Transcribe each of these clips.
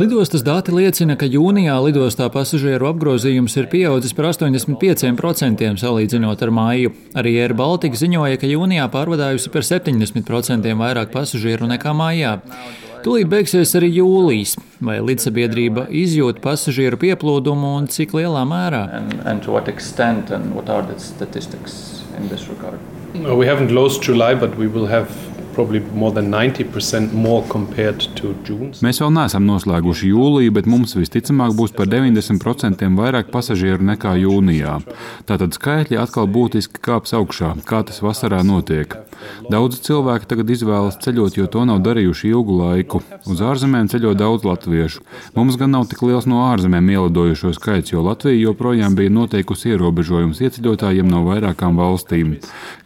Lidostas dati liecina, ka jūnijā lidostā pasažieru apgrozījums ir pieaudzis par 85% salīdzinot ar māju. Arī Air Baltica ziņoja, ka jūnijā pārvadājusi par 70% vairāk pasažieru nekā mājā. Tūlīt beigsies arī jūlijas. Vai līdzsabiedrība izjūt pasažieru pieplūdumu un cik lielā mērā? And, and No, we haven't closed July, but we will have Mēs vēl neesam noslēguši jūliju, bet mums visticamāk būs par 90% vairāk pasažieru nekā jūnijā. Tātad skaitļi atkal būtiski kāps augšā, kā tas vasarā notiek. Daudz cilvēki tagad izvēlas ceļot, jo to nav darījuši ilgu laiku. Uz ārzemēm ceļo daudz latviešu. Mums gan nav tik liels no ārzemēm ielidojušo skaits, jo Latvija joprojām bija noteikusi ierobežojumus ieceļotājiem no vairākām valstīm.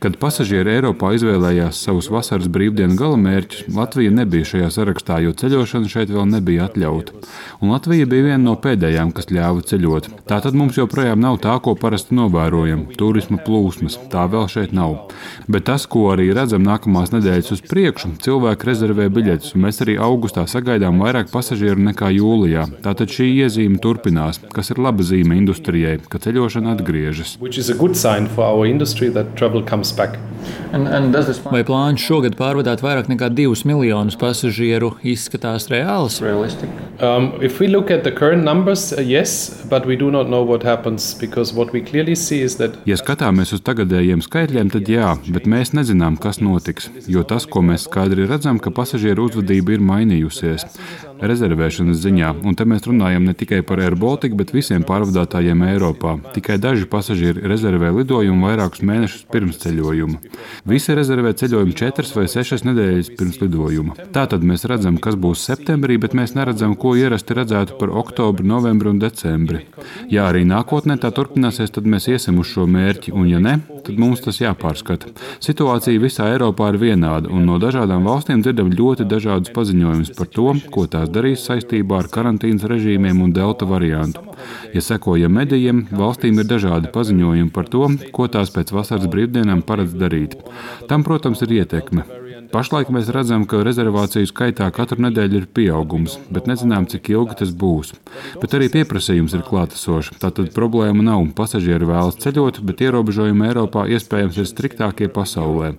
Kad pasažieri Eiropā izvēlējās savus vasaras brīvības, brīvdienu galamērķus, Latvija nebija šajā sarakstā, jo ceļošana šeit vēl nebija atļauta. Un Latvija bija viena no pēdējām, kas ļāva ceļot. Tā tad mums joprojām nav tā, ko parasti novērojam - turisma plūsmas. Tā vēl šeit nav. Bet tas, ko arī redzam nākamās nedēļas uz priekšu, cilvēki rezervē biļetes, un mēs arī augustā sagaidām vairāk pasažieru nekā jūlijā. Tātad šī iezīme turpinās, kas ir laba zīme industrijai, ka ceļošana atgriežas. Vai plāns šogad pārvadāt vairāk nekā 2 miljonus pasažieru, izskatās reāls? Um, numbers, uh, yes, what that... Ja skatāmies uz tagadējiem skaitļiem, tad jā, bet mēs nezinām, kas notiks. Jo tas, ko mēs skaidri redzam, ka pasažieru uzvedība ir mainījusies rezervēšanas ziņā, un te mēs runājam ne tikai par Air Baltica, bet visiem pārvadātājiem Eiropā. Tikai daži pasažieri rezervē lidojumu vairākus mēnešus pirms ceļojuma. Visi rezervē ceļojumu četras vai sešas nedēļas pirms lidojuma. Tātad mēs redzam, kas būs septembrī, bet mēs neredzam, ko ierasti redzētu par oktobri, novembri un decembri. Ja arī nākotnē tā turpināsies, tad mēs iesim uz šo mērķi, un ja ne, tad mums tas jāpārskata. Situācija visā Eiropā ir vienāda, un no dažādām valstīm dzirdam ļoti dažādus paziņojumus par to, ko tās darīs saistībā ar karantīnas režīmiem un delta variantu. Ja sekojam medijiem, valstīm ir dažādi paziņojumi par to, ko tās pēc vasaras brīvdienām paredz darīt. Tam, protams, ir ietekme. Pašlaik mēs redzam, ka rezervāciju skaitā katru nedēļu ir pieaugums, bet nezinām, cik ilgi tas būs. Bet arī pieprasījums ir klātesošs. Tātad problēma nav. Pasažieri vēlas ceļot, bet ierobežojumi Eiropā iespējams ir striktākie pasaulē.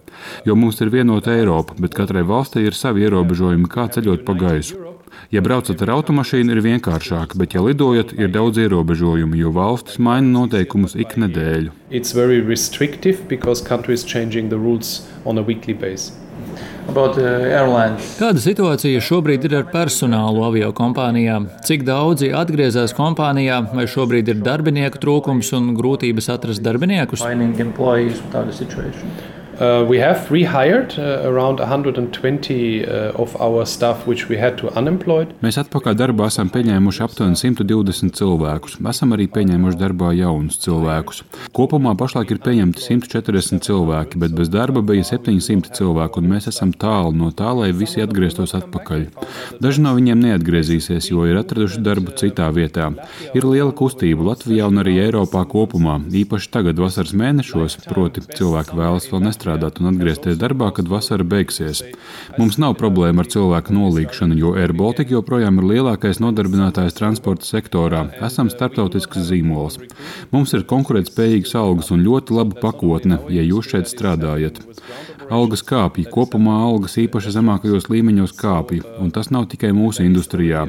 Jo mums ir vienota Eiropa, bet katrai valstī ir savi ierobežojumi, kā ceļot pa gaisu. Ja braucat ar automašīnu, ir vienkāršāk, bet, ja lidojat, ir daudz ierobežojumu, jo valstis maina noteikumus ik nedēļu. It's very restrictive because countries changing the rules on a weekly basis. Kāda situācija šobrīd ir ar personālu avio kompānijām? Cik daudzi atgriezās kompānijā, vai šobrīd ir darbinieku trūkums un grūtības atrast darbiniekus? Uh, we have rehired uh, around 120 uh, of our staff, which we had to unemployed. Mēs atpakaļ darbā esam pieņēmuši aptuveni 120 cilvēkus. Esam arī pieņēmuši darbā jaunus cilvēkus. Kopumā pašlaik ir pieņemti 140 cilvēki, bet bez darba bija 700 cilvēku, un mēs esam tālu no tā, lai visi atgrieztos atpakaļ. Daži no viņiem neatgriezīsies, jo ir atraduši darbu citā vietā. Ir liela kustība Latvijā un arī Eiropā kopumā, īpaši tagad vasaras mēnešos, proti cilvēki vēlas vēl nestrādāt strādāt un atgriezties darbā, kad vasara beigsies. Mums nav problēma ar cilvēku nolīgšanu, jo Air Baltica joprojām ir lielākais nodarbinātājs transporta sektorā. Esam starptautisks zīmols. Mums ir konkurētspējīgas algas un ļoti laba pakotne, ja jūs šeit strādājat. Algas kāpja, kopumā algas īpaši zemākajos līmeņos kāpja, un tas nav tikai mūsu industrijā.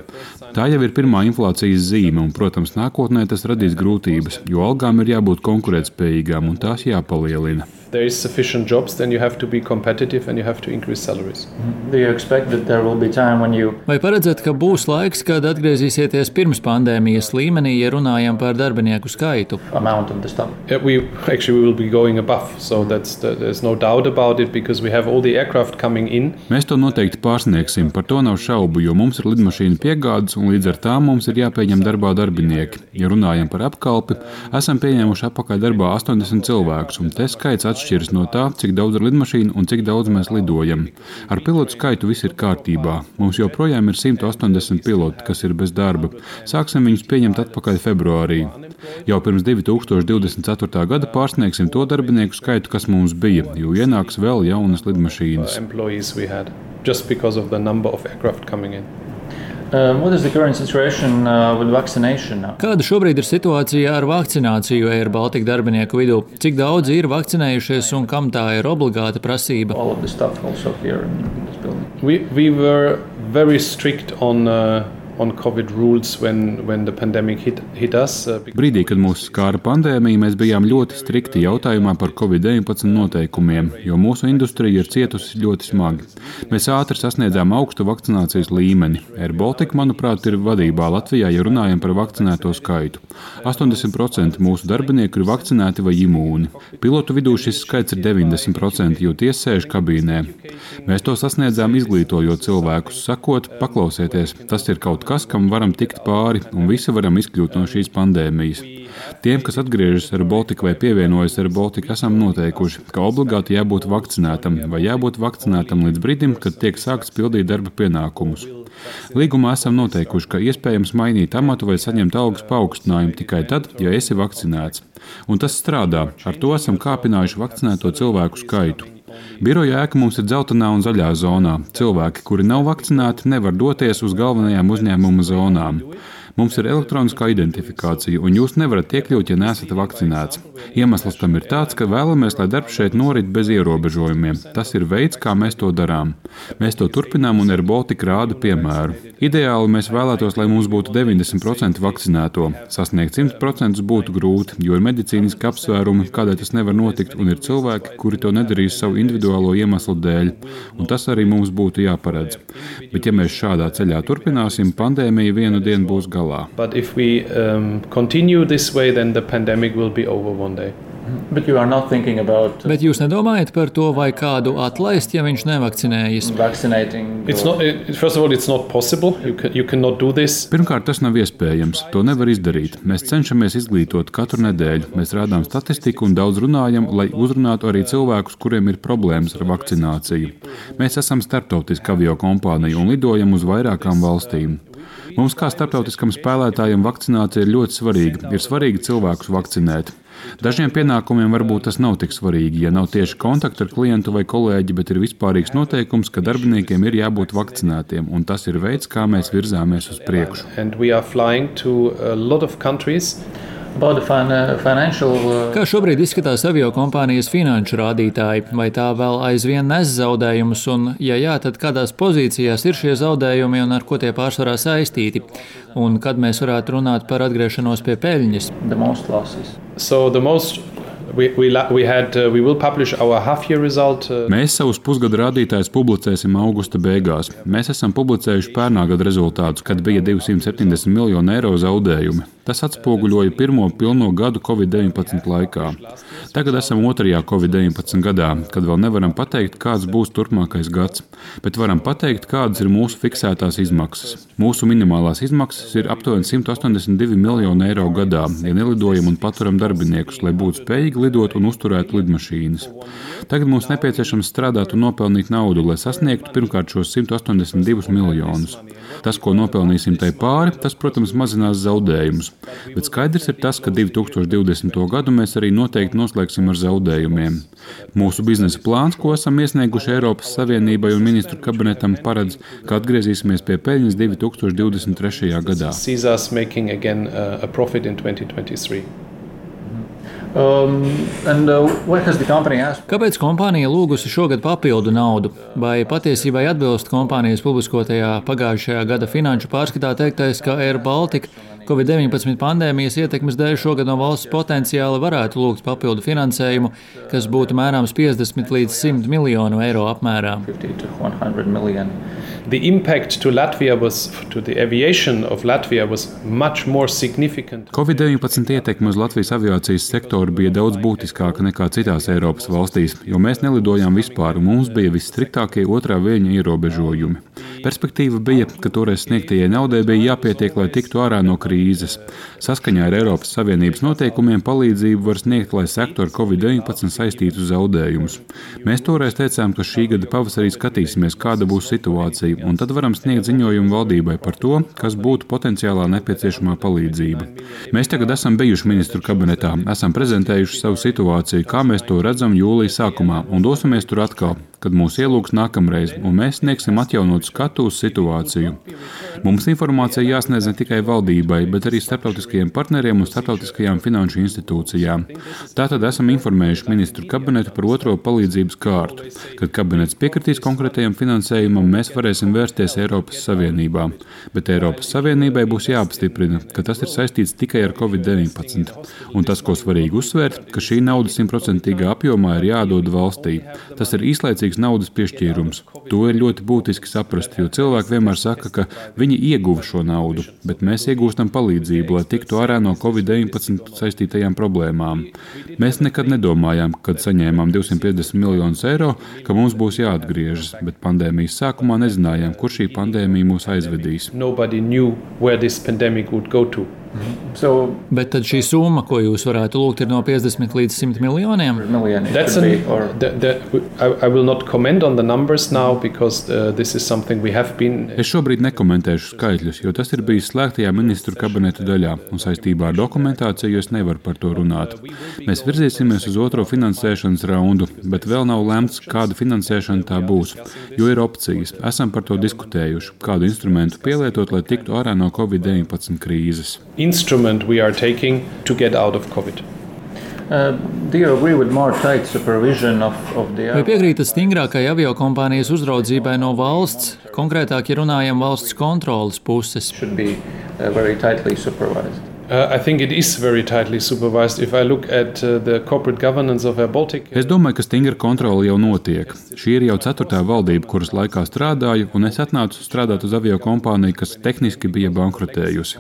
Tā jau ir pirmā inflācijas zīme, un, protams, nākotnē tas radīs grūtības, jo algām ir jābūt konkurētspējīgām un tās jāpalielina there is sufficient jobs, then you have to be competitive and you have to increase salaries. Do you expect that there will be time when you... Vai paredzat, ka būs laiks, kad atgriezīsieties pirms pandēmijas līmenī, ja runājam par darbinieku skaitu? Amount of the staff. Yeah, we actually we will be going above, so that's the, there's no doubt about it because we have all the aircraft coming in. Mēs to noteikti pārsniegsim, par to nav šaubu, jo mums ir lidmašīna piegādes un līdz ar tām mums ir jāpieņem darbā darbinieki. Ja runājam par apkalpi, esam pieņēmuši apakaļ darbā 80 cilvēkus, un te skaits atšķiras atšķiras no tā, cik daudz ir lidmašīnu un cik daudz mēs lidojam. Ar pilotu skaitu viss ir kārtībā. Mums joprojām ir 180 piloti, kas ir bez darba. Sāksim viņus pieņemt atpakaļ februārī. Jau pirms 2024. gada pārsniegsim to darbinieku skaitu, kas mums bija, jo ienāks vēl jaunas lidmašīnas. Just because of the number of aircraft coming in. Um, uh, Kāda šobrīd ir situācija ar vakcināciju Air Baltica darbinieku vidū? Cik daudz ir vakcinējušies un kam tā ir obligāta prasība? We, we uh, Brīdī, kad mūs skāra pandēmija, mēs bijām ļoti strikti jautājumā par Covid-19 noteikumiem, jo mūsu industrija ir cietusi ļoti smagi. Mēs ātri sasniedzām augstu vakcinācijas līmeni. Air Baltica, manuprāt, ir vadībā Latvijā, ja runājam par vakcinēto skaitu. 80% mūsu darbinieku ir vakcinēti vai imūni. Pilotu vidū šis skaits ir 90%, jo tie sēž kabīnē. Mēs to sasniedzām izglītojot cilvēkus, sakot, paklausieties, tas ir kaut kas, kam varam tikt pāri, un visi varam izkļūt no šīs pandēmijas. Tiem, kas atgriežas ar Baltiku vai pievienojas ar Baltiku, esam noteikuši, ka obligāti jābūt vakcinētam vai jābūt vakcinētam līdz brīdim, kad tiek sākts pildīt darba pienākumus. Līgumā esam noteikuši, ka iespējams mainīt amatu vai saņemt algas paaugstinājumu tikai tad, ja esi vakcinēts. Un tas strādā. Ar to esam kāpinājuši vakcinēto cilvēku skaitu. Biroja ēka mums ir dzeltenā un zaļā zonā. Cilvēki, kuri nav vakcinēti, nevar doties uz galvenajām uzņēmuma zonām. Mums ir elektroniskā identifikācija, un jūs nevarat iekļūt, ja neesat vakcinēts. Iemesls tam ir tāds, ka vēlamies, lai darbs šeit norit bez ierobežojumiem. Tas ir veids, kā mēs to darām. Mēs to turpinām, un AirBaltic rāda piemēru. Ideāli mēs vēlētos, lai mums būtu 90% vakcinēto. Sasniegt 100% būtu grūti, jo ir medicīniski apsvērumi, kādēļ tas nevar notikt, un ir cilvēki, kuri to nedarīs savu individuālo iemeslu dēļ. Un tas arī mums būtu jāparedz. Bet, ja mēs šādā ceļā turpināsim, pandēmija vienu dienu būs galā galā. Um, Bet, about, uh, Bet jūs nedomājat par to, vai kādu atlaist, ja viņš nevakcinējas? Not, it, all, you can, you Pirmkārt, tas nav iespējams. To nevar izdarīt. Mēs cenšamies izglītot katru nedēļu. Mēs rādām statistiku un daudz runājam, lai uzrunātu arī cilvēkus, kuriem ir problēmas ar vakcināciju. Mēs esam starptautiska avio kompānija un lidojam uz vairākām valstīm. Mums, kā starptautiskam spēlētājam, vakcinācija ir ļoti svarīga. Ir svarīgi cilvēkus vakcinēt. Dažiem pienākumiem varbūt tas nav tik svarīgi, ja nav tieši kontakta ar klientu vai kolēģi, bet ir vispārīgs noteikums, ka darbiniekiem ir jābūt vakcinētiem, un tas ir veids, kā mēs virzāmies uz priekšu. Uh, Kā šobrīd izskatās avio kompānijas finanšu rādītāji? Vai tā vēl aizvien nes zaudējumus, un, ja jā, tad kādās pozīcijās ir šie zaudējumi un ar ko tie pārsvarā saistīti? Un kad mēs varētu runāt par atgriešanos pie peļņas? So the most We, we, we had, uh, result, uh... Mēs savus pusgadu rādītājus publicēsim augusta beigās. Mēs esam publicējuši pērnā gada rezultātus, kad bija 270 miljoni eiro zaudējumi. Tas atspoguļoja pirmo pilno gadu Covid-19 laikā. Tagad esam otrajā Covid-19 gadā, kad vēl nevaram pateikt, kāds būs turpmākais gads, bet varam pateikt, kādas ir mūsu fiksētās izmaksas. Mūsu minimālās izmaksas ir aptuveni 182 miljoni eiro gadā, ja nelidojam un paturam darbiniekus, lai būtu spējīgi lidot un uzturēt lidmašīnas. Tagad mums nepieciešams strādāt un nopelnīt naudu, lai sasniegtu pirmkārt šos 182 miljonus. Tas, ko nopelnīsim tai pāri, tas, protams, mazinās zaudējumus. Bet skaidrs ir tas, ka 2020. gadu mēs arī noteikti noslēgsim ar zaudējumiem. Mūsu biznesa plāns, ko esam iesnieguši Eiropas Savienībai un ministru kabinetam, paredz, ka atgriezīsimies pie peļņas 2023. gadā. Um, and, uh, Kāpēc kompānija lūgusi šogad papildu naudu? Vai patiesībā atbilst kompānijas publiskotajā pagājušajā gada finanšu pārskatā teiktais, ka Air Baltica Covid-19 pandēmijas ietekmes dēļ šogad no valsts potenciāli varētu lūgt papildu finansējumu, kas būtu mērāms 50 līdz 100 miljonu eiro apmērā? The impact to Latvia was to the aviation of Latvia was much more significant. Covid-19 ietekme uz Latvijas aviācijas sektoru bija daudz būtiskāka nekā citās Eiropas valstīs, jo mēs nelidojām vispār, un mums bija visstriktākie otrā viļņa ierobežojumi. Perspektīva bija, ka toreiz sniegtajai naudai bija jāpietiek, lai tiktu ārā no krīzes. Saskaņā ar Eiropas Savienības noteikumiem palīdzību var sniegt, lai sektu ar Covid-19 saistītus zaudējumus. Mēs toreiz teicām, ka šī gada pavasarī skatīsimies, kāda būs situācija, un tad varam sniegt ziņojumu valdībai par to, kas būtu potenciālā nepieciešamā palīdzība. Mēs tagad esam bijuši ministru kabinetā, esam prezentējuši savu situāciju, kā mēs to redzam jūlijas sākumā, un dosimies tur atkal, kad mūs ielūgs nākamreiz, un mēs sniegsim atjaunotu skatu uz situāciju. Mums informācija jāsniedz ne tikai valdībai, bet arī starptautiskajiem partneriem un starptautiskajām finanšu institūcijām. Tātad esam informējuši ministru kabinetu par otro palīdzības kārtu. Kad kabinets piekritīs konkrētajam finansējumam, mēs varēsim vērsties Eiropas Savienībā. Bet Eiropas Savienībai būs jāapstiprina, ka tas ir saistīts tikai ar Covid-19. Un tas, ko svarīgi uzsvērt, ka šī nauda simtprocentīgā apjomā ir jādod valstī. Tas ir īslaicīgi attiecīgs naudas piešķīrums. To ir ļoti būtiski saprast, jo cilvēki vienmēr saka, ka viņi ieguva šo naudu, bet mēs iegūstam palīdzību, lai tiktu ārā no Covid-19 saistītajām problēmām. Mēs nekad nedomājām, kad saņēmām 250 miljonus eiro, ka mums būs jāatgriežas, bet pandēmijas sākumā nezinājām, kur šī pandēmija mūs aizvedīs. So, Bet tad šī summa, ko jūs varētu lūgt, ir no 50 līdz 100 miljoniem. An, the, the, I, I now, uh, been... Es šobrīd nekomentēšu skaitļus, jo tas ir bijis slēgtajā ministru kabineta daļā, un saistībā ar dokumentāciju es nevaru par to runāt. Mēs virzīsimies uz otro finansēšanas raundu, bet vēl nav lemts, kāda finansēšana tā būs, jo ir opcijas. Esam par to diskutējuši, kādu instrumentu pielietot, lai tiktu ārā no Covid-19 krīzes instrument we are taking to get out of COVID. Uh, Vai piekrītat stingrākai aviokompānijas uzraudzībai no valsts, konkrētāk, ja runājam valsts kontrolas puses? Uh, uh. Es domāju, ka stingra kontrole jau notiek. Šī ir jau ceturtā valdība, kuras laikā strādāju, un es atnācu strādāt uz avio kompāniju, kas tehniski bija bankrotējusi.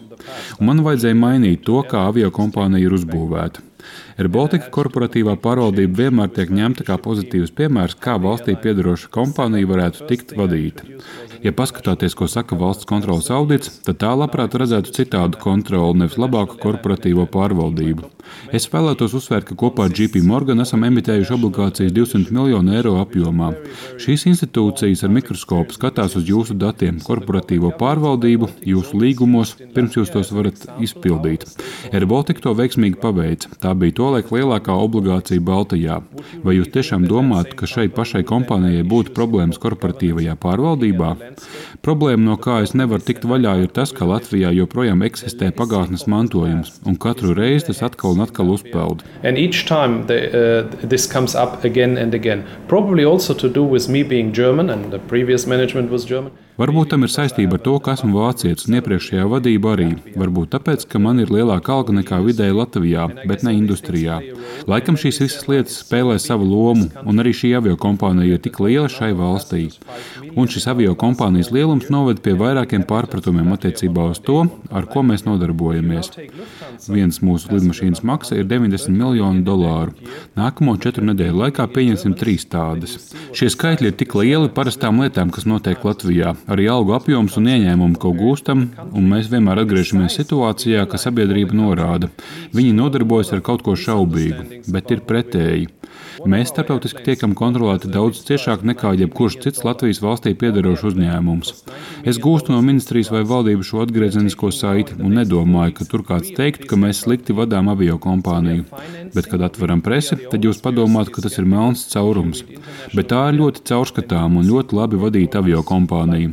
Un man vajadzēja mainīt to, kā avio kompānija ir uzbūvēta. Air Baltica korporatīvā pārvaldība vienmēr tiek ņemta kā pozitīvs piemērs, kā valstī piedaroša kompānija varētu tikt vadīta. Ja paskatāties, ko saka valsts kontrolas audits, tad tā labprāt redzētu citādu kontroli, nevis labāku korporatīvo pārvaldību. Es vēlētos uzsvērt, ka kopā ar JP Morgan esam emitējuši obligācijas 200 miljonu eiro apjomā. Šīs institūcijas ar mikroskopu skatās uz jūsu datiem, korporatīvo pārvaldību, jūsu līgumos, pirms jūs tos varat izpildīt. AirBaltic to veiksmīgi paveica. Tā bija tolaik lielākā obligācija Baltijā. Vai jūs tiešām domājat, ka šai pašai kompānijai būtu problēmas korporatīvajā pārvaldībā? Problēma, no kā es nevaru tikt vaļā, ir tas, ka Latvijā joprojām eksistē pagātnes mantojums, un katru reizi tas atkal un atkal uzpeld. Uh, Varbūt tam ir saistība ar to, ka esmu vācietis un iepriekšējā vadība arī. Varbūt tāpēc, ka man ir lielāka alga nekā vidēji Latvijā, bet ne industrijā. Laikam šīs visas lietas spēlē savu lomu, un arī šī avio kompānija ir tik liela šai valstī. Un šis avio kompānijas lielums noved pie vairākiem pārpratumiem attiecībā uz to, ar ko mēs nodarbojamies. Viens mūsu lidmašīnas maksa ir 90 miljoni dolāru. Nākamo četru nedēļu laikā pieņemsim trīs tādas. Šie skaitļi ir tik lieli parastām lietām, kas notiek Latvijā arī algu apjoms un ieņēmumu, ko gūstam, un mēs vienmēr atgriežamies situācijā, ka sabiedrība norāda. Viņi nodarbojas ar kaut ko šaubīgu, bet ir pretēji. Mēs starptautiski tiekam kontrolēti daudz ciešāk nekā jebkurš cits Latvijas valstī piedarošs uzņēmums. Es gūstu no ministrijas vai valdības šo atgriezenisko saiti un nedomāju, ka tur kāds teiktu, ka mēs slikti vadām avio kompāniju. Bet, kad atveram presi, tad jūs padomājat, ka tas ir melns caurums. Bet tā ir ļoti caurskatām un ļoti labi vadīta avio kompānija.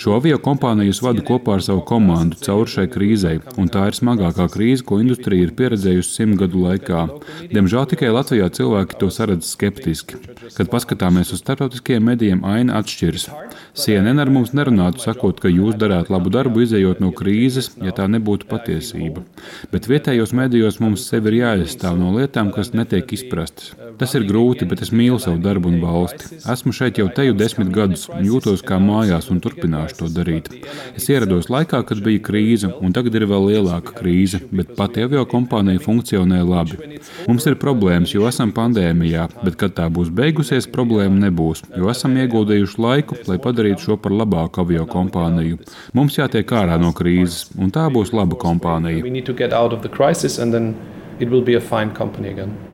Šo avio kompāniju es vadu kopā ar savu komandu cauri šai krīzei, un tā ir smagākā krīze, ko industrija ir pieredzējusi simt gadu laikā. Diemžēl tikai Latvijā cilvēki to saredz skeptiski. Kad paskatāmies uz starptautiskajiem medijiem, aina atšķiras. CNN ar mums nerunātu, sakot, ka jūs darāt labu darbu, izējot no krīzes, ja tā nebūtu patiesība. Bet vietējos medijos mums sevi ir jāaizstāv no lietām, kas netiek izprastas. Tas ir grūti, bet es mīlu savu darbu un valsti. Esmu šeit jau teju desmit gadus jūtos kā mājās un turpināšu. Turpināšu to darīt. Es ierados laikā, kad bija krīze, un tagad ir vēl lielāka krīze, bet pati avio kompānija funkcionē labi. Mums ir problēmas, jo esam pandēmijā, bet kad tā būs beigusies, problēma nebūs, jo esam ieguldījuši laiku, lai padarītu šo par labāku avio kompāniju. Mums jātiek ārā no krīzes, un tā būs laba kompānija.